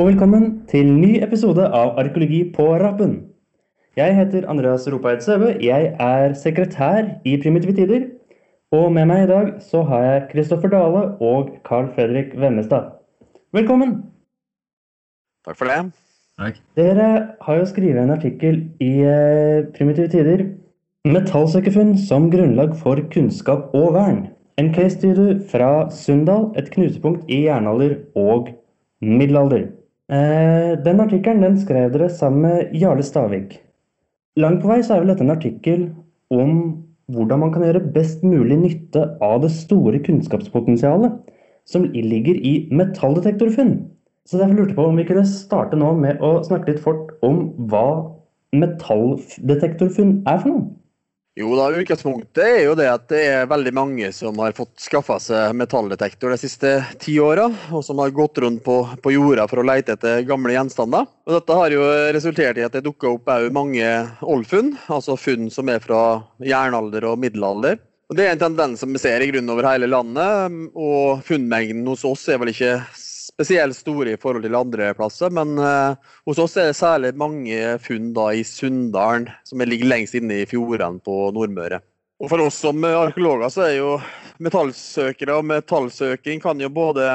Og velkommen til ny episode av Arkeologi på rappen. Jeg heter Andreas Ropeid Søve. Jeg er sekretær i Primitive Tider. Og med meg i dag så har jeg Kristoffer Dale og Carl Fredrik Vemmestad. Velkommen! Takk for det. Dere har jo skrevet en artikkel i eh, Primitive Tider. Metallsøkerfunn som grunnlag for kunnskap og vern. En case studio fra Sunndal, et knutepunkt i jernalder og middelalder. Eh, den artikkelen den skrev dere sammen med Jarle Stavik. Langt på vei så er vel dette en artikkel om hvordan man kan gjøre best mulig nytte av det store kunnskapspotensialet som ligger i metalldetektorfunn. Så derfor lurte jeg på om vi kunne starte nå med å snakke litt fort om hva metalldetektorfunn er for noe. Jo da, Utgangspunktet er jo det at det er veldig mange som har fått skaffa seg metalldetektor de siste ti åra, og som har gått rundt på, på, jorda for å lete etter gamle gjenstander. Og Dette har jo resultert i at det dukka opp mange oldfunn, altså funn som er fra jernalder og middelalder. Og Det er en tendens som vi ser i grunnen over hele landet, og funnmengden hos oss er vel ikke spesielt store i forhold til andre plasser. Men uh, hos oss er det særlig mange funn da i Sunndalen, som ligger lengst inne i fjordene på Nordmøre. Og For oss som arkeologer så er jo metallsøkere og metallsøking kan jo både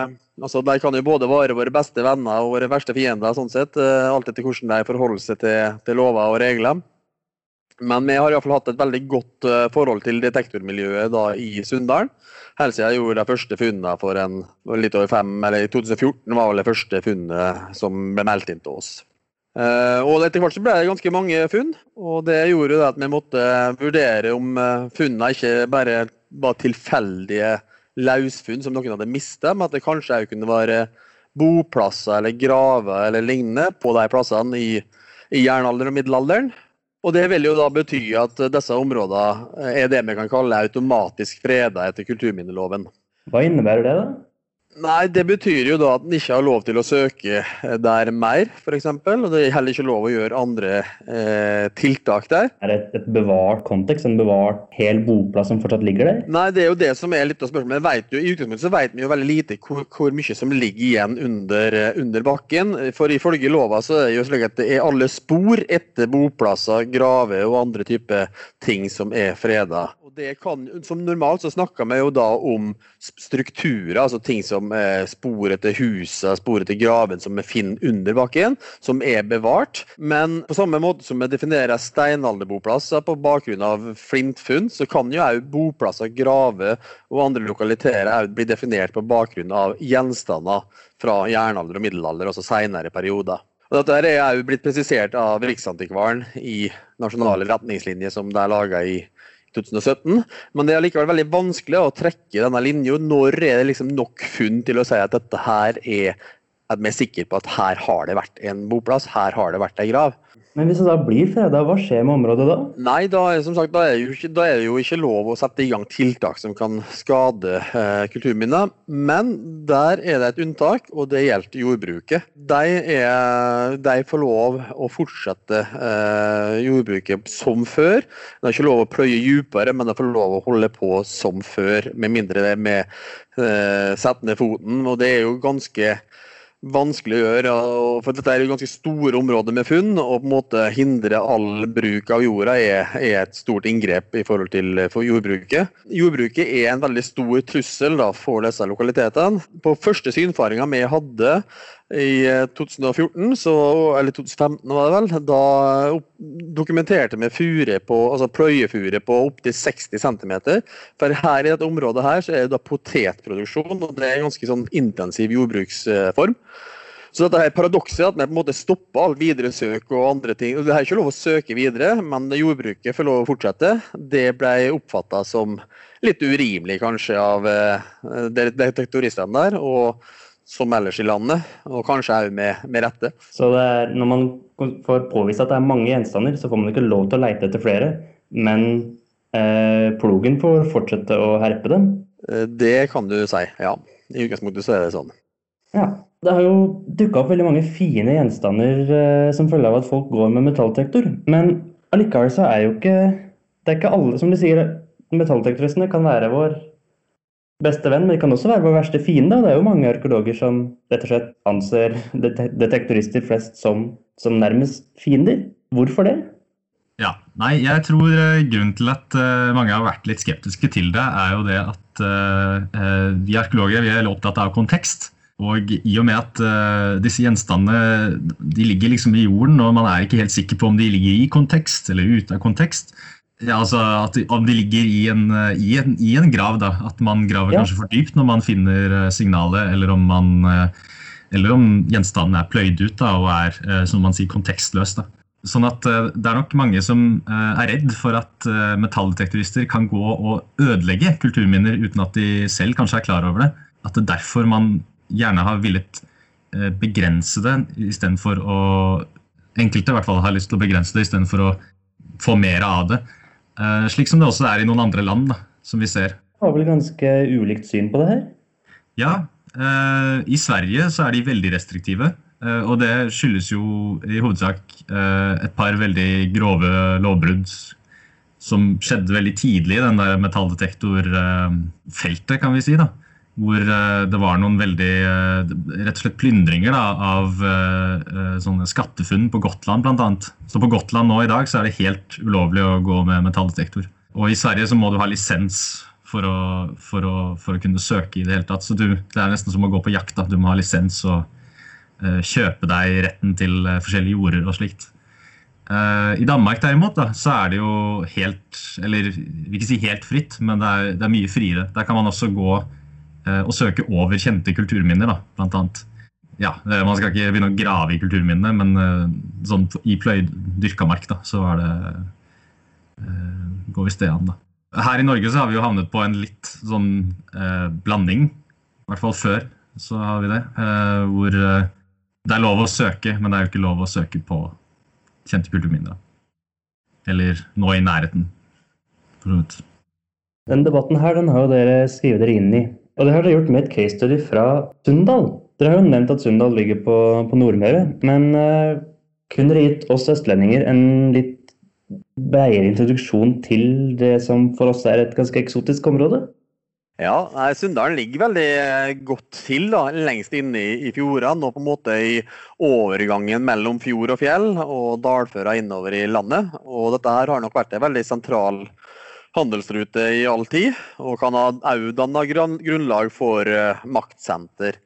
altså de kan jo både være våre beste venner og våre verste fiender, sånn sett, uh, alt etter hvordan de forholder seg til, til lover og regler. Men vi har i fall hatt et veldig godt uh, forhold til detektormiljøet da i Sunndalen helt siden jeg gjorde de første funnene for en, litt over fem, eller i 2014 var vel det første funnet som ble meldt inn til oss. Uh, og Etter hvert så ble det ganske mange funn, og det gjorde at vi måtte vurdere om uh, funnene ikke bare var tilfeldige løsfunn som noen hadde mista, men at det kanskje òg kunne være boplasser eller graver eller lignende på de plassene i, i jernalderen og middelalderen. Og Det vil jo da bety at disse områdene er det vi kan kalle automatisk freda etter kulturminneloven. Hva innebærer det, da? Nei, Det betyr jo da at en ikke har lov til å søke der mer, f.eks. Og det er heller ikke lov å gjøre andre eh, tiltak der. Er det et, et, bevart kontekst, en bevart hel boplass som fortsatt ligger der? Nei, det er jo det som er litt av spørsmålet. Vet jo, I utgangspunktet så vet vi jo veldig lite hvor, hvor mye som ligger igjen under, under, bakken. For ifølge lova så er det jo slik at det er alle spor etter boplasser, graver og andre typer ting som er freda det kan, som Normalt så snakker vi jo da om strukturer, altså ting som er spor etter huset, spor etter graven som vi finner under bakken, som er bevart. Men på samme måte som vi definerer steinalderboplasser på bakgrunn av flintfunn, så kan jo òg boplasser, graver og andre lokaliteter bli definert på bakgrunn av gjenstander fra jernalder og middelalder, altså senere perioder. Og dette er jo blitt presisert av Riksantikvaren i nasjonale retningslinjer som det er laga i 2017. Men det er likevel veldig vanskelig å trekke denne linja. Når er det liksom nok funn til å si at dette her er at vi er sikre på at her har det vært en boplass, her har det vært ei grav. Men hvis det da blir freda, hva skjer med området da? Nei, da, som sagt, da, er ikke, da, er det jo ikke lov å sette i gang tiltak som kan skade eh, kulturminner. Men der er det et unntak, og det gjelder jordbruket. De, er, de får lov å fortsette eh, jordbruket som før. De har ikke lov å pløye dypere, men de får lov å holde på som før, med mindre det er med eh, ned foten. Og det er jo ganske vanskelig å gjøre. for Dette er jo ganske store områder med funn, og på en måte hindre all bruk av jorda er, er et stort inngrep i forhold til jordbruket. Jordbruket er en veldig stor trussel da, for disse lokalitetene. På første synfaringa vi hadde i 2014, eh, så, eller 2015 var det vel, da dokumenterte vi fure på, altså pløyefure på opptil 60 cm. For her i dette området her så er det da potetproduksjon, og det er en ganske sånn intensiv jordbruksform. Så dette her paradokset at vi på en måte stopper all videre søk og andre ting. Det er ikke lov å søke videre, men jordbruket får lov å fortsette. Det ble oppfatta som litt urimelig kanskje av eh, detektoristene der. og som ellers i landet, og kanskje òg med, med, rette. Så er, når man får påvist at det er mange gjenstander, så får man ikke lov til å leite etter flere, men eh, plogen får fortsette å herpe dem? Eh, det kan du si, ja. I utgangspunktet så er det sånn. Ja. Det har jo dukka opp veldig mange fine gjenstander eh, som følge av at folk går med metalltektor, men allikevel så er jo ikke Det er ikke alle, som de sier, Metalltektoristene kan være vår beste venn, men det kan også være vår verste fiende. Det er jo mange arkeologer som rett og slett anser detektorister flest som, som nærmest fiender. Hvorfor det? Ja, nei, jeg tror uh, grunnen til at uh, mange har vært litt skeptiske til det, er jo det at uh, vi arkeologer vi er opptatt av kontekst. Og i og med at disse gjenstandene de ligger liksom i jorden, og man er ikke helt sikker på om de ligger i kontekst eller ute av kontekst, ja, altså at Om de ligger i en, i en, i en grav, da. At man graver ja. kanskje for dypt når man finner signalet, eller om, man, eller om gjenstanden er pløyd ut da, og er som man sier, kontekstløs. da. Sånn at eh, Det er nok mange som eh, er redd for at eh, metalldetektorister kan gå og ødelegge kulturminner uten at de selv kanskje er klar over det. At det er derfor man gjerne har villet begrense det istedenfor å Enkelte i hvert fall har lyst til å begrense det istedenfor å få mer av det. Slik som det også er i noen andre land, da, som vi ser. Har vel ganske ulikt syn på det her? Ja. I Sverige så er de veldig restriktive. Eh, og det skyldes jo i hovedsak eh, et par veldig grove lovbrudd som skjedde veldig tidlig i den der metalldetektorfeltet, kan vi si. da. Hvor eh, det var noen veldig rett og slett plyndringer da, av sånne skattefunn på Gotland bl.a. Så på Gotland nå i dag så er det helt ulovlig å gå med metalldetektor. Og i Sverige så må du ha lisens for å, for å, for å kunne søke i det hele tatt. Så du, det er nesten som å gå på jakt. da. Du må ha lisens og Eh, kjøpe deg retten til eh, forskjellige jorder og slikt. Eh, I Danmark derimot, da, så er det jo helt Eller vil ikke si helt fritt, men det er, det er mye friere. Der kan man også gå og søke over kjente kulturminner, da, blant annet. Ja, Man skal ikke begynne å grave i kulturminnene, men sånn i pløyd dyrka mark, da, så er det går visst det an, da. Her i Norge så har vi jo havnet på en litt sånn eh, blanding. I hvert fall før så har vi det. Eh, hvor det er lov å søke, men det er jo ikke lov å søke på kjente kulturminner. Eller nå i nærheten. Den debatten her den har jo dere skrevet dere inn i. Og det har dere gjort med et case study fra Sunndal. Dere har jo nevnt at Sunndal ligger på, på Nordmøre. Men uh, kunne dere gitt oss østlendinger en litt bredere introduksjon til det som for oss er et ganske eksotisk område? Ja, Sunndalen ligger veldig eh, godt til, da, lengst inne i, i fjordene. Og på en måte i overgangen mellom fjord og fjell og dalføra innover i landet. Og dette her har nok vært en veldig sentral handelsrute i all tid. Og kan ha òg danna grunnlag for uh, maktsenter.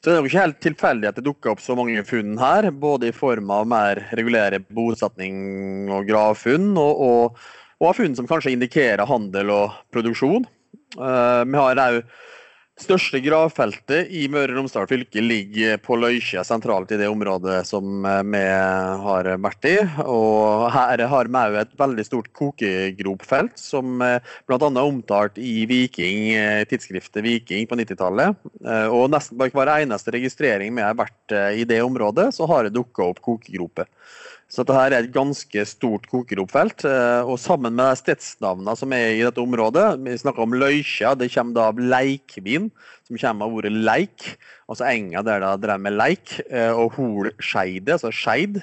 Så det er nok ikke helt tilfeldig at det dukker opp så mange funn her. Både i form av mer regulære bosetning og gravfunn, og, og, og funn som kanskje indikerer handel og produksjon. Uh, vi har òg største gravfeltet i Møre og Romsdal fylke ligger på Løykje, sentralt i det området som eh, vi har vært i. Og her har vi òg et veldig stort kokegropfelt, som eh, bl.a. omtalt i Viking, tidsskriftet Viking på 90-tallet. Og nesten bare hver eneste registrering vi har vært i det området, så har det dukka opp kokegroper. Så dette her er et ganske stort kokeropfelt. Eh, og sammen med stedsnavnene som er i dette området, vi snakker om Løykja, det kommer da av leikvin, som kommer av ordet leik, altså enga der de drev med leik, eh, og Holskeide, altså skeid.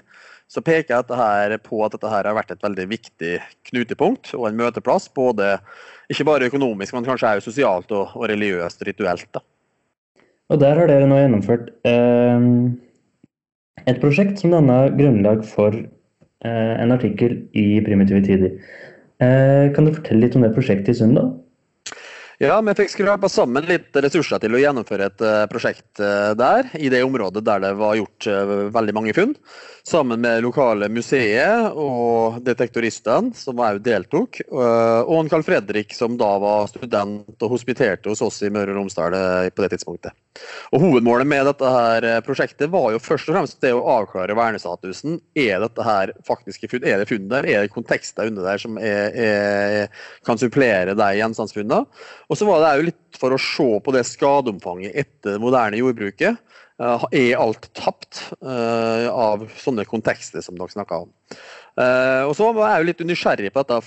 Så peker dette her på at dette her har vært et veldig viktig knutepunkt og en møteplass. både Ikke bare økonomisk, men kanskje også sosialt og, og religiøst rituelt. da. Og der har dere nå gjennomført eh et prosjekt som danna grunnlag for eh, en artikkel i Primitive tider. Eh, kan du fortelle litt om det prosjektet i Sunndal? Ja, vi fikk skrapa sammen litt ressurser til å gjennomføre et uh, prosjekt uh, der, i det området der det var gjort uh, veldig mange funn. Sammen med lokale museet og detektoristene, som òg deltok. Og en Carl Fredrik, som da var student og hospiterte hos oss i Møre og Romsdal på det tidspunktet. Og Hovedmålet med dette her prosjektet var jo først og fremst det å avklare vernestatusen. Er dette her faktiske funn? Er det funn der? Er det kontekster under der som er, er, kan supplere de gjenstandsfunnene? Og så var det jo litt for å se på det skadeomfanget etter det moderne jordbruket. Uh, er alt tapt uh, av sånne kontekster som dere snakka om? Uh, og så var jeg jo litt nysgjerrig på dette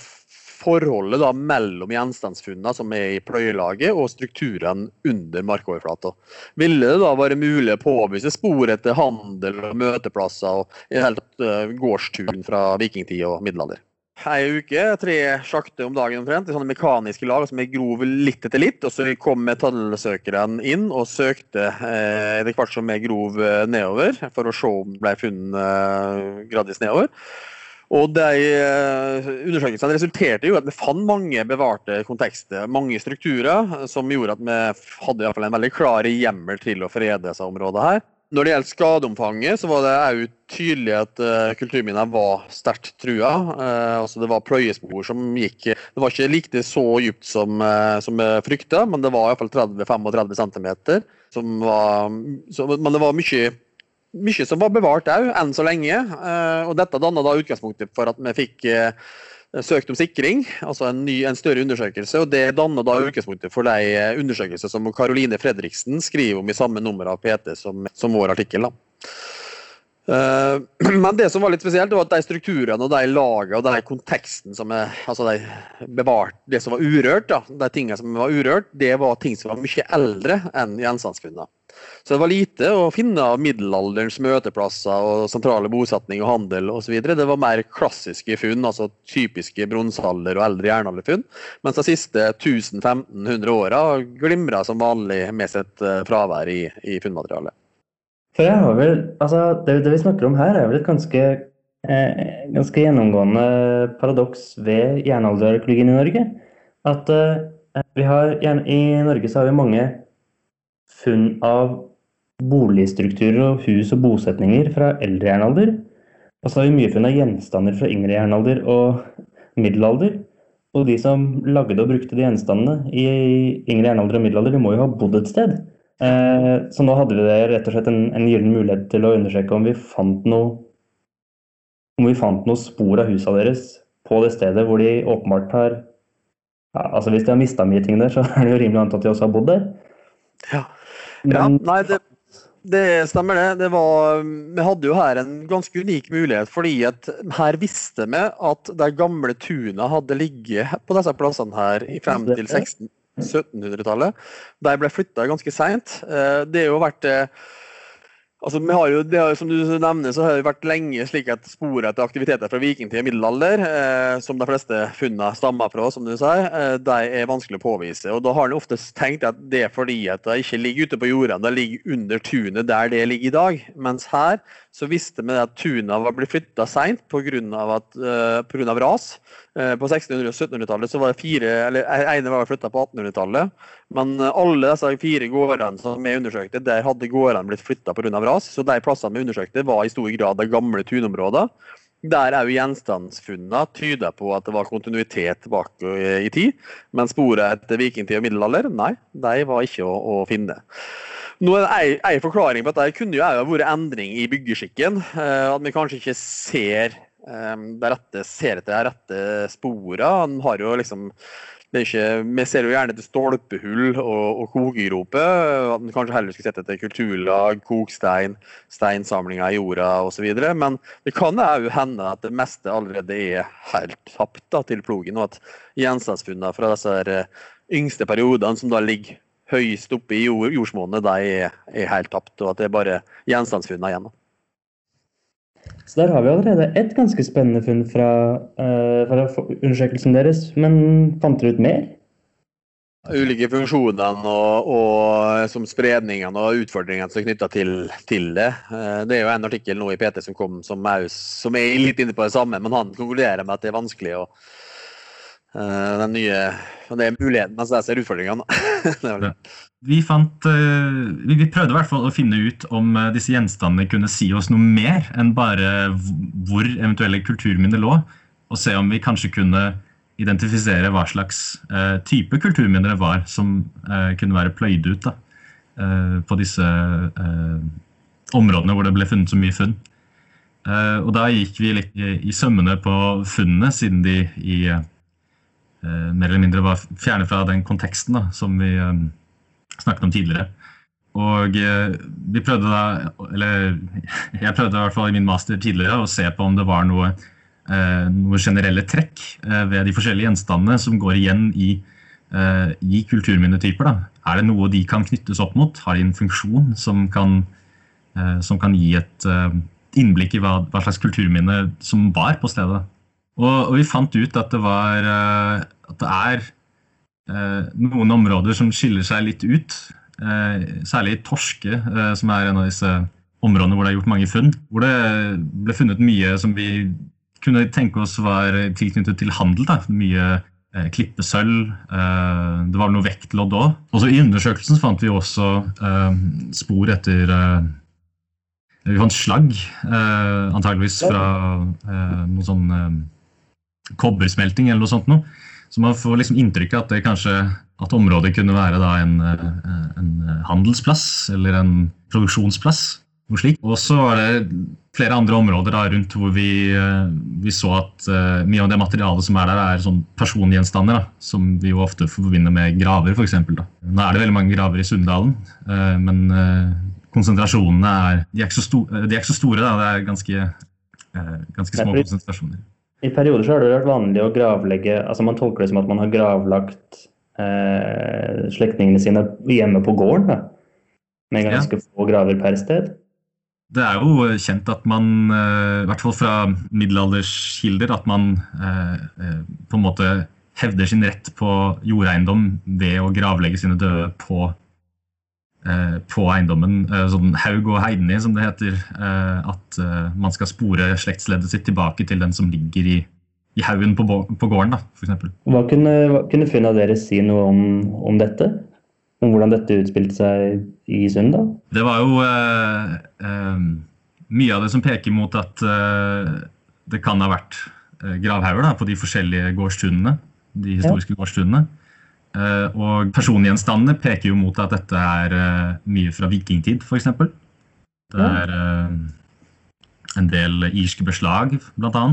forholdet da mellom gjenstandsfunnene som er i pløyelaget og strukturene under markoverflata. Ville det da være mulig å påvise spor etter handel og møteplasser og i hele tatt gårdstun fra vikingtid og middelalder? Ei uke. Tre sjakter om dagen omtrent. i sånne mekaniske lag som er grov litt etter litt. Og så kom metallsøkeren inn og søkte eh, etter hvert som jeg grov eh, nedover, for å se om det ble funnet eh, gradvis nedover. Og de eh, Undersøkelsene resulterte jo at vi fant mange bevarte kontekster, mange strukturer, som gjorde at vi hadde i hvert fall en veldig klar hjemmel til å frede disse områdene her. Når det gjelder skadeomfanget, så var det òg tydelig at uh, kulturminner var sterkt trua. Uh, altså det var pløyespor som gikk Det var ikke like så dypt som, uh, som frykta, men det var iallfall 30-35 cm. Men det var mye, mye som var bevart òg, enn så lenge. Uh, og dette danna da utgangspunktet for at vi fikk søkt om sikring, altså en, ny, en større undersøkelse. og Det danner da utgangspunktet for de eh, undersøkelser som Karoline Fredriksen skriver om i samme nummer av PT som, som vår artikkel. da. Uh, men det som var litt spesielt, var at de strukturene og de lagene og de konteksten som er, altså de bevart, det som var urørt, da, de tingene som var urørt, det var ting som var mye eldre enn gjenstandsfunnene. Så det var lite å finne av middelalderens møteplasser og sentrale bosetning og handel osv. Det var mer klassiske funn, altså typiske bronsealder og eldre jernalderfunn. Mens de siste 1000-1500 åra glimra som vanlig med sitt eh, fravær i, i funnmaterialet. For jeg har vel, altså det, det vi snakker om her, er vel et ganske, eh, ganske gjennomgående paradoks ved jernalderarkeologien i Norge. At eh, vi har, I Norge så har vi mange funn av boligstrukturer og hus og bosetninger fra eldre jernalder. Og så har vi mye funn av gjenstander fra yngre jernalder og middelalder. Og de som lagde og brukte de gjenstandene i yngre jernalder og middelalder, de må jo ha bodd et sted. Eh, så nå hadde vi det rett og slett en, en gyllen mulighet til å undersøke om vi fant noe om vi fant noe spor av husa deres på det stedet hvor de åpenbart har ja, altså Hvis de har mista mye ting der, så er det jo rimelig antatt at de også har bodd der. Ja. Ja, nei, det, det stemmer det. det var, vi hadde jo her en ganske unik mulighet, fordi at her visste vi at det gamle tunet hadde ligget på disse plassene her frem til 1700-tallet. De ble flytta ganske seint. Eh, det har jo vært eh, Altså, vi har jo, har, som du nevner, så har det vært lenge slik at sporet etter aktiviteter fra vikingtid og middelalder, eh, som de fleste funnene stammer fra, som du sier, de er vanskelig å påvise. og Da har en ofte tenkt at det er fordi at de ikke ligger ute på jordene, de ligger under tunet der det ligger i dag. Mens her så visste vi at tunet var blitt flytta seint pga. av ras. Uh, på 1600- og 1700-tallet så var det fire, eller ene var flytta på 1800-tallet. Men uh, alle disse fire gårdene som vi undersøkte, der hadde gårdene blitt flytta pga. ras. Så de plassene vi undersøkte, var i stor grad de gamle tunområder. Der òg gjenstandsfunnene tyder på at det var kontinuitet tilbake i tid. Men sporet etter vikingtid og middelalder, nei, de var ikke å, å finne. Nå er det en forklaring på at det kunne jo vært endring i byggeskikken. Eh, at vi kanskje ikke ser eh, det rette, ser etter de rette sporene. Liksom vi ser jo gjerne etter stolpehull og, og kokegroper. At en kanskje heller skulle sett etter kulturlag, kokstein, steinsamlinger i jorda osv. Men det kan òg hende at det meste allerede er helt tapt da, til plogen, og at gjenstandsfunnene fra disse yngste periodene, som da ligger høyest oppe i jord, jordsmonnet, er, er, helt tapt. Og at det er bare gjenstandsfunnene igjen. Så der har vi allerede et ganske spennende funn fra, uh, fra undersøkelsen deres. Men fant dere ut mer? Ulike funksjonene og, og som spredningene og utfordringene som er knytta til, til, det. Uh, det er jo en artikkel nå i PT som kom som, er, som er litt inne på det samme, men han konkluderer med at det er vanskelig å Eh, den nye og Det er muligheten mens jeg ser utfordringene. vi, fant, eh, vi prøvde i hvert fall å finne ut om eh, disse gjenstandene kunne si oss noe mer enn bare hvor eventuelle kulturminner lå, og se om vi kanskje kunne identifisere hva slags type kulturminner det var som kunne være pløyd ut da, på disse områdene hvor det ble funnet så mye funn. og da gikk vi litt i, sømmene på funnene, siden de i Eh, mer eller mindre var fjernet fra den konteksten da, som vi um, snakket om tidligere. Og uh, vi prøvde da, eller jeg prøvde i hvert fall i min master tidligere å se på om det var noe, noe generelle trekk ved de forskjellige gjenstandene som går igjen i, i kulturminnetyper. Da. Er det noe de kan knyttes opp mot? Har de en funksjon som kan, som kan gi et innblikk i hva, hva slags kulturminne som var på stedet? Og, og, vi fant ut at det var uh, at det er uh, noen områder som skiller seg litt ut. Uh, særlig torske, som er en av disse områdene hvor det er gjort mange funn. Hvor det ble funnet mye som vi kunne tenke oss var tilknyttet til handel. Da. Mye klippesølv. det var noe vektlodd òg. Også I undersøkelsen fant vi også spor etter Vi fant slagg, antageligvis fra noe sånn kobbersmelting eller noe sånt noe. Så man får liksom inntrykk av at det kanskje at området kunne være da en, eh, en handelsplass eller en produksjonsplass. Noe slikt. Og så var det flere andre områder da, rundt hvor vi, eh, vi så at uh, mye av det materialet som er der, er sånn persongjenstander. Da, som vi jo ofte forbinder med graver, f.eks. Nå er det veldig mange graver i Sunndalen, uh, men uh, konsentrasjonene er de er, ikke så, store, de er ikke så store. Da. Det er ganske, ganske små konsentrasjoner. I perioder så har det vært vanlig å gravlegge altså Man tolker det som at man har gravlagt eh, slektningene sine hjemme på gården. Da, med ganske ja. få graver per sted. Det er jo kjent at man, eh, i hvert fall fra middelalderskilder, at man eh, eh, på en måte hevder sin rett på jordeiendom ved å gravlegge sine døde på på eiendommen, eh, sånn haug og heidni, som det heter. Eh, at man skal spore slektsleddet sitt tilbake til den som ligger i, i haugen på, på, gården, da, f.eks. Hva kunne, hva kunne funna dere si noe om, om, dette? Om hvordan dette utspilte seg i Sunndal? Det var jo eh, eh, mye av det som peker mot at eh, det kan ha vært gravhauger på de forskjellige gårdstundene, De historiske ja. gårdstunnene. Eh, og persongjenstandene peker jo mot at dette er eh, mye fra vikingtid, f.eks. Det er eh, en del irske beslag, bl.a.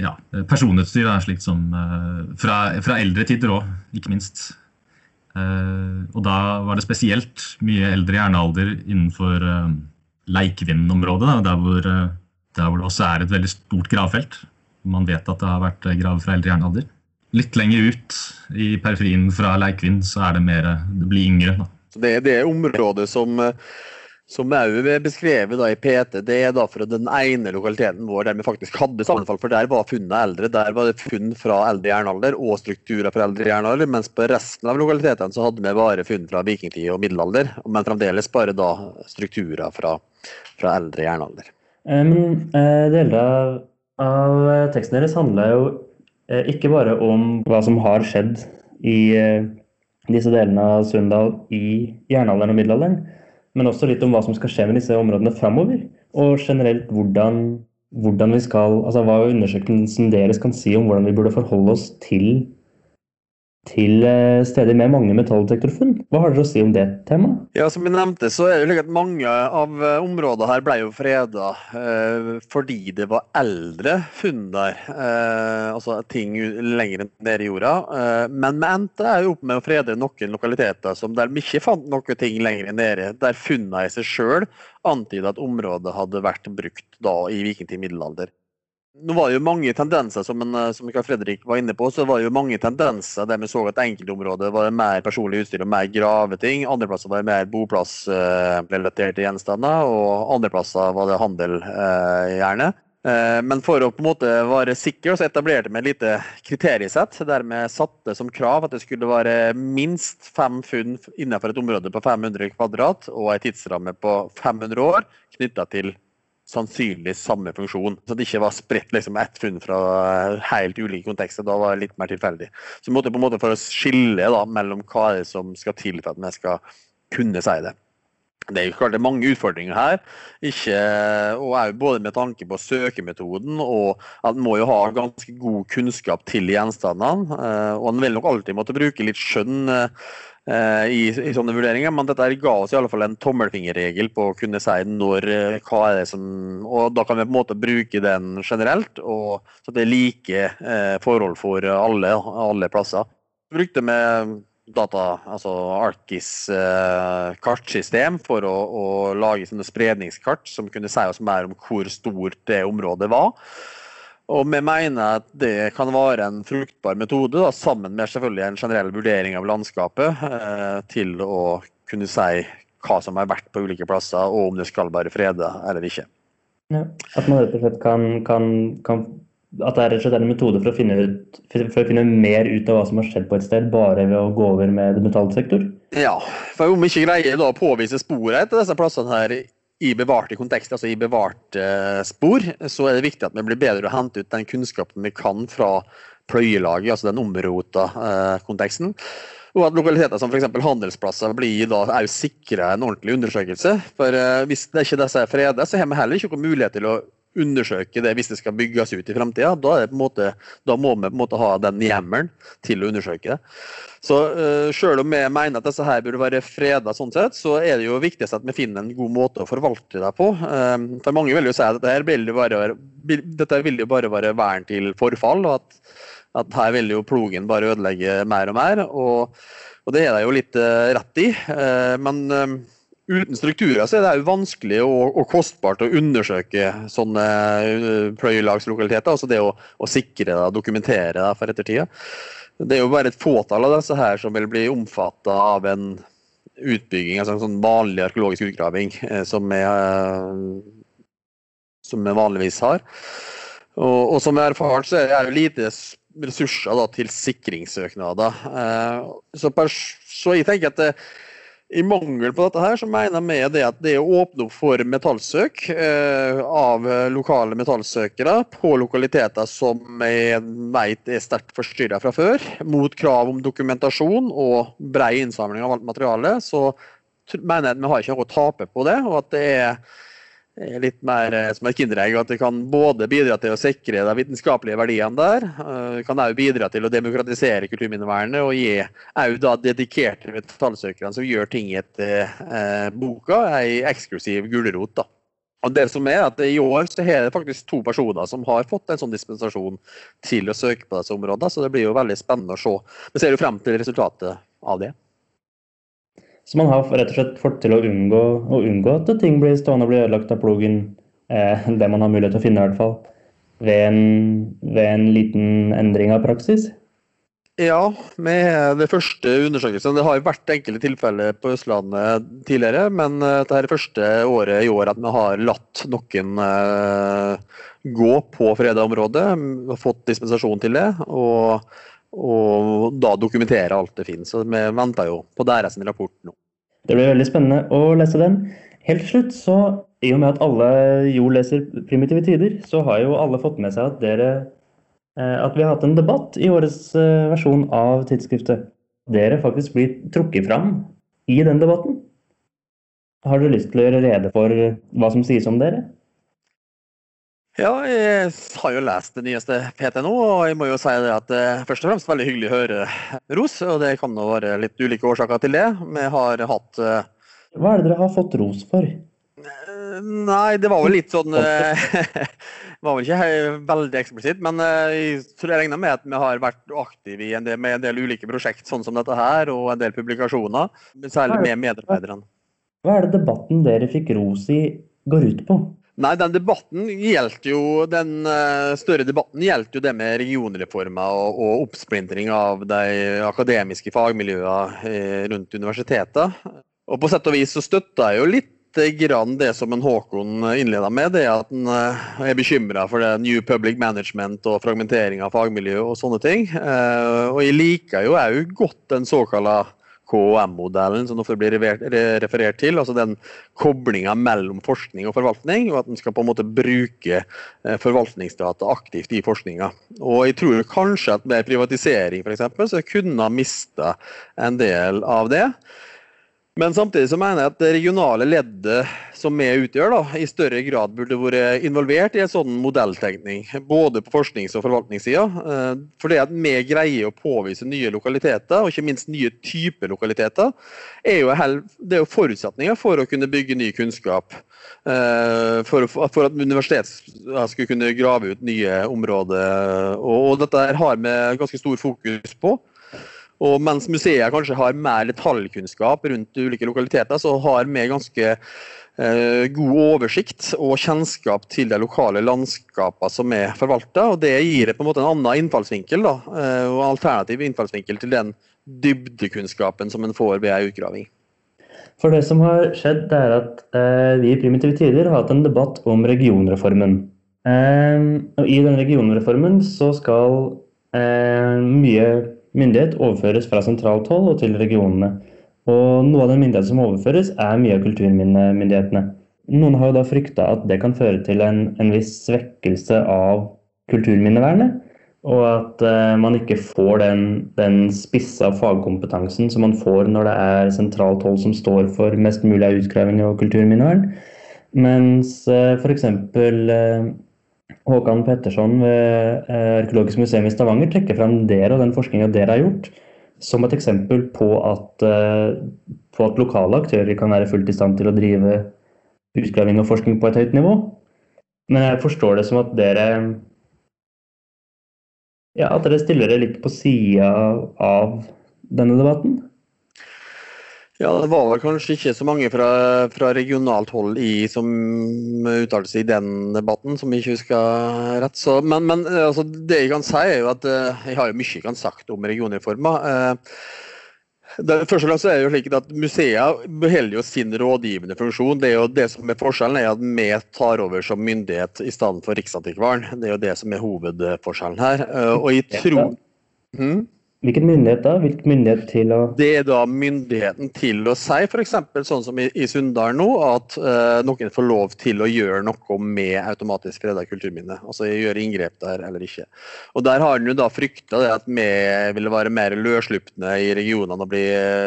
Ja, personutstyr er slikt som fra, fra eldre tider òg, ikke minst. Og da var det spesielt mye eldre jernalder innenfor Leikvinden-området, der, der hvor det også er et veldig stort gravfelt. Man vet at det har vært grav fra eldre jernalder. Litt lenger ut i periferien fra Leikvin så er det mer Det blir yngre. Da. Så det er det området som som òg er beskrevet da i PT, det er da for den ene lokaliteten vår der vi faktisk hadde sammenfall. For der var funnene eldre. Der var det funn fra eldre jernalder og strukturer fra eldre jernalder. Mens på resten av lokalitetene så hadde vi bare funn fra vikingtid og middelalder. Men fremdeles bare da strukturer fra, fra eldre jernalder. Um, deler av, av teksten deres handler jo Eh, ikke bare om hva som har skjedd i eh, disse delene av Sunndal i jernalderen og middelalderen, men også litt om hva som skal skje med disse områdene framover. Og generelt hvordan, hvordan vi skal, altså hva undersøkelsen deres kan si om hvordan vi burde forholde oss til til eh, steder med mange metalldetektorfunn. Hva har dere å si om det temaet? Ja, Som jeg nevnte, så er det slik at mange av eh, områdene her ble jo freda eh, fordi det var eldre funn der. Eh, altså ting lenger nede i jorda. Eh, men vi endte jo opp med å frede noen lokaliteter som der vi ikke fant noen ting lenger nede. Der funnene i seg sjøl antyda at området hadde vært brukt da i vikingtid middelalder. Nå var det jo mange tendenser, som, en, som Karl Fredrik var inne på, så var det jo mange tendenser der vi så at enkeltområder var det mer personlig utstyr og mer graveting. Andre plasser var det mer boplassrelaterte gjenstander, og andre plasser var det handel, eh, gjerne. Eh, men for å på en måte være sikker, så etablerte vi et lite kriteriesett der vi satte som krav at det skulle være minst fem funn innenfor et område på 500 kvadrat og en tidsramme på 500 år knytta til sannsynlig samme funksjon. Så det ikke var spredt liksom, ett funn fra helt ulike kontekster. Da var det litt mer tilfeldig. Så vi måtte på en måte for å skille da, mellom hva er det som skal til for at vi skal kunne si det. Det er jo klart det er mange utfordringer her, ikke, og både med tanke på søkemetoden og at en må jo ha ganske god kunnskap til gjenstandene. Eh, og en vil nok alltid måtte bruke litt skjønn eh, Eh, i, i, sånne vurderinger, men dette ga oss i alle fall en tommelfingerregel på å kunne si når, eh, hva er det som Og da kan vi på en måte bruke den generelt, og, så det er like eh, forhold for alle, alle plasser. Vi brukte med data, altså Arkis eh, kartsystem for å, å lage sånne spredningskart som kunne si oss mer om hvor stort det området var. Og vi mener at det kan være en fruktbar metode, da, sammen med selvfølgelig en generell vurdering av landskapet, eh, til å kunne si hva som er verdt på ulike plasser, og om det skal være freda eller ikke. Ja, at man rett og slett kan, kan, kan at det er rett og slett en metode for å, finne ut, for å finne mer ut av hva som har skjedd på et sted, bare ved å gå over med metallsektor? Ja, for om vi ikke greier da å påvise sporene til disse plassene her i bevarte kontekst, altså i bevarte spor, så er det viktig at vi blir bedre å hente ut den kunnskapen vi kan fra pløyelaget, altså den omrota eh, konteksten. Og at lokaliteter som f.eks. handelsplasser blir da òg sikra en ordentlig undersøkelse. For eh, hvis det ikke disse er fredet, så har vi heller ikke noen mulighet til å undersøke det hvis det skal bygges ut i framtida. Da, da, må vi på en måte ha den hjemmelen til å undersøke det. Så uh, selv om vi mener at disse her burde være freda, sånn sett, så er det jo viktigst at vi finner en god måte å forvalte det på. Uh, for Mange vil jo si at dette, vil, jo bare dette vil jo bare være vern til forfall, og at, at her vil jo plogen bare ødelegge mer og mer. Og, og det er det jo litt uh, rett i. Men uten strukturer så er det jo vanskelig og, og, kostbart å undersøke sånne uh, pløyelagslokaliteter. Altså det å, å sikre det og dokumentere det for ettertida. Det er jo bare et fåtall av disse her som vil bli omfatta av en utbygging, altså en sånn vanlig arkeologisk utgraving eh, som vi, eh, som vi vanligvis har. Og, og som jeg har erfart, så er det jo lite ressurser da, til sikringssøknader. Eh, så, så jeg tenker at det, i mangel på dette her, så mener vi det at det å åpne opp for metallsøk eh, av lokale metallsøkere på lokaliteter som vi vet er sterkt forstyrra fra før, mot krav om dokumentasjon og brei innsamling av alt materiale, så mener jeg at vi har ikke noe å tape på det. og at det er litt mer eh, som et kinderegg. At det kan både bidra til å sikre de vitenskapelige verdiene der, eh, kan også bidra til å demokratisere kulturminnevernet og gi også dedikerte metallsøkere som gjør ting etter eh, boka, ei eksklusiv gulrot. da. Og det som er at I år så er det faktisk to personer som har fått en sånn dispensasjon til å søke på disse områdene, så det blir jo veldig spennende å se. Vi ser jo frem til resultatet av det. Så man har rett og slett fått til å unngå, å unngå at ting blir stående og blir ødelagt av plogen. Eh, det man har mulighet til å finne, i hvert fall. Ved en, ved en liten endring av praksis. Ja, med det første undersøkelsen. Det har jo vært enkelte tilfeller på Østlandet tidligere, men eh, dette er det første året i år at vi har latt noen uh, gå på freda område. Fått dispensasjon til det. og og da dokumentere alt det finnes. Så vi venter jo på deres rapport nå. Det blir veldig spennende å lese den. Helt til slutt, så i og med at alle jo leser Primitive tider, så har jo alle fått med seg at dere eh, at vi har hatt en debatt i årets eh, versjon av tidsskriftet. Dere faktisk blir trukket fram i den debatten. Har dere lyst til å gjøre rede for hva som sies om dere? Ja, jeg har jo lest det nyeste PT nå, og jeg må jo si det at det er først og fremst veldig hyggelig å høre ros. Og det kan jo være litt ulike årsaker til det. Vi har hatt uh... Hva er det dere har fått ros for? Nei, det var vel litt sånn uh, var vel ikke veldig eksplisitt, men jeg tror jeg regner med at vi har vært aktive i en del, med en del ulike prosjekt, sånn som dette her, og en del publikasjoner. Særlig med medarbeiderne. Hva er det debatten dere fikk ros i, går ut på? Nei, den debatten gjelder jo, den uh, større debatten gjelder jo det med regionreformer og, og oppsplintring av de akademiske fagmiljøene eh, rundt universitetet. Og på sett og vis så støtter jeg jo litt grann det som en Håkon innleda med, det at uh, er bekymra for det New Public Management og fragmentering av fagmiljø og sånne ting. Og jeg liker jo òg godt den såkalla KOM-modellen som ofte blir referert til. altså Den koblinga mellom forskning og forvaltning, og at en skal på en måte bruke eh, forvaltningsdata aktivt i forskninga. Og jeg tror kanskje at med privatisering f.eks. så kunne ha mista en del av det. Men samtidig så mener jeg at det regionale leddet som vi utgjør, da, i større grad burde vært involvert i en sånn modelltenkning. Både på forsknings- og forvaltningssida. Eh, for det at vi greier å påvise nye lokaliteter, og ikke minst nye typer lokaliteter, er jo, jo forutsetninger for å kunne bygge ny kunnskap. Eh, for at universitetet skulle kunne grave ut nye områder. Og dette har vi ganske stor fokus på. Og mens museet kanskje har mer detaljkunnskap rundt ulike lokaliteter, så har vi ganske eh, god oversikt og kjennskap til de lokale landskapene som er forvalta. Og det gir på en måte en annen innfallsvinkel, da, eh, og alternativ innfallsvinkel til den dybdekunnskapen som en får ved ei utgraving. For det som har skjedd, det er at eh, vi i Primitive Tider har hatt en debatt om regionreformen. Og I den regionreformen så skal mye myndighet overføres fra sentralt hold og til regionene. Og noe av den myndigheten som overføres, er mye av kulturminnemyndighetene. Noen har jo da frykta at det kan føre til en, en viss svekkelse av kulturminnevernet. Og at eh, man ikke får den, den spissa fagkompetansen som man får når det er sentralt hold som står for mest mulig av utgraving og kulturminnevern. Mens eh, f.eks. Håkan Petterson ved eh, Arkeologisk museum i Stavanger trekker fram dere og den forskninga dere har gjort, som et eksempel på at, eh, på at, lokale aktører kan være fullt i stand til å drive utgraving og forskning på et høyt nivå. Men jeg forstår det som at dere ja, at dere stiller dere litt på sida av denne debatten? Ja, Det var vel kanskje ikke så mange fra, fra regionalt hold i, som uttalte seg i den debatten, som jeg ikke husker rett. Så, men, men altså, det jeg kan si, er jo at uh, jeg har jo mye jeg kan sagt om regionreformer. Uh, det, først og fremst er det jo slik at Museet beholder jo sin rådgivende funksjon. Det er jo det som er Forskjellen er at vi tar over som myndighet i stedet for Riksantikvaren. Det er jo det som er hovedforskjellen her. Og jeg tror... Hmm? Hvilken myndighet da? Hvilken myndighet til å Det er da myndigheten til å si, f.eks. sånn som i, i Sunndal nå, at uh, noen får lov til å gjøre noe med automatisk freda kulturminne. Altså gjøre inngrep der eller ikke. Og Der har en jo da frykta at vi ville være mer løsslupne i regionene og bli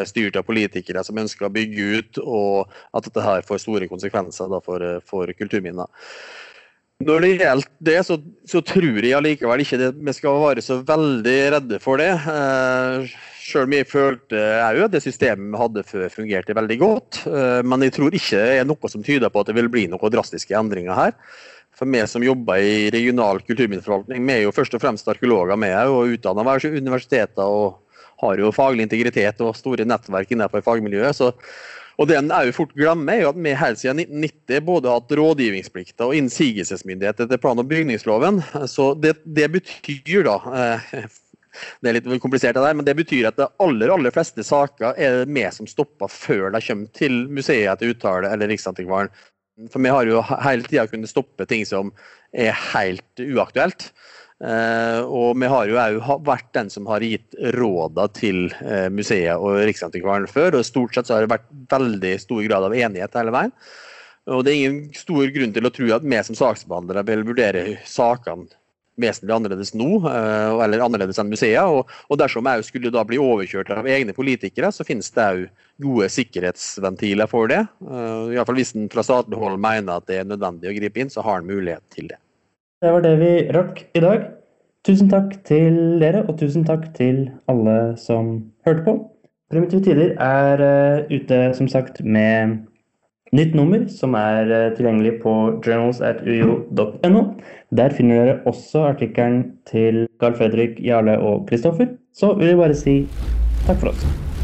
styrt av politikere som ønsker å bygge ut, og at dette her får store konsekvenser da for, eh, for kulturminner. Når det gjelder det, så, så, tror jeg allikevel ikke det, vi skal være så veldig redde for det. Eh, Selv om jeg følte òg det systemet vi hadde før fungerte veldig godt. Eh, men jeg tror ikke det er noe som tyder på at det vil bli noen drastiske endringer her. For vi som jobber i regional kulturminneforvaltning, vi er jo først og fremst arkeologer. med og utdanna ved universiteter og har jo faglig integritet og store nettverk innenfor fagmiljøet. så og det en òg fort glemmer, er jo at vi helt siden 1990 både har hatt rådgivningsplikter og innsigelsesmyndighet etter plan- og bygningsloven. Så det, det betyr da eh, det er litt komplisert, det der, men det betyr at de aller aller fleste saker er det vi som stopper før de kommer til museet til uttale eller Riksantikvaren. For vi har jo hele tida kunnet stoppe ting som er helt uaktuelt. Uh, og vi har jo òg vært den som har gitt råda til uh, museet og Riksantikvaren før. og Stort sett så har det vært veldig stor grad av enighet hele veien. Og Det er ingen stor grunn til å tro at vi som saksbehandlere vil vurdere sakene vesentlig annerledes nå, uh, eller annerledes enn museet. Og, dersom jeg skulle da bli overkjørt av egne politikere, så finnes det òg gode sikkerhetsventiler for det. Uh, i fall Hvis en fra statlig hold mener at det er nødvendig å gripe inn, så har en mulighet til det. Det var det vi rakk i dag. Tusen takk til dere, og tusen takk til alle som hørte på. Primitive Tider er uh, ute, som sagt, med nytt nummer, som er uh, tilgjengelig på journals.uio.no. Der finner dere også artikkelen til Carl Fredrik, Jarle og Kristoffer. Så vil jeg bare si takk for oss.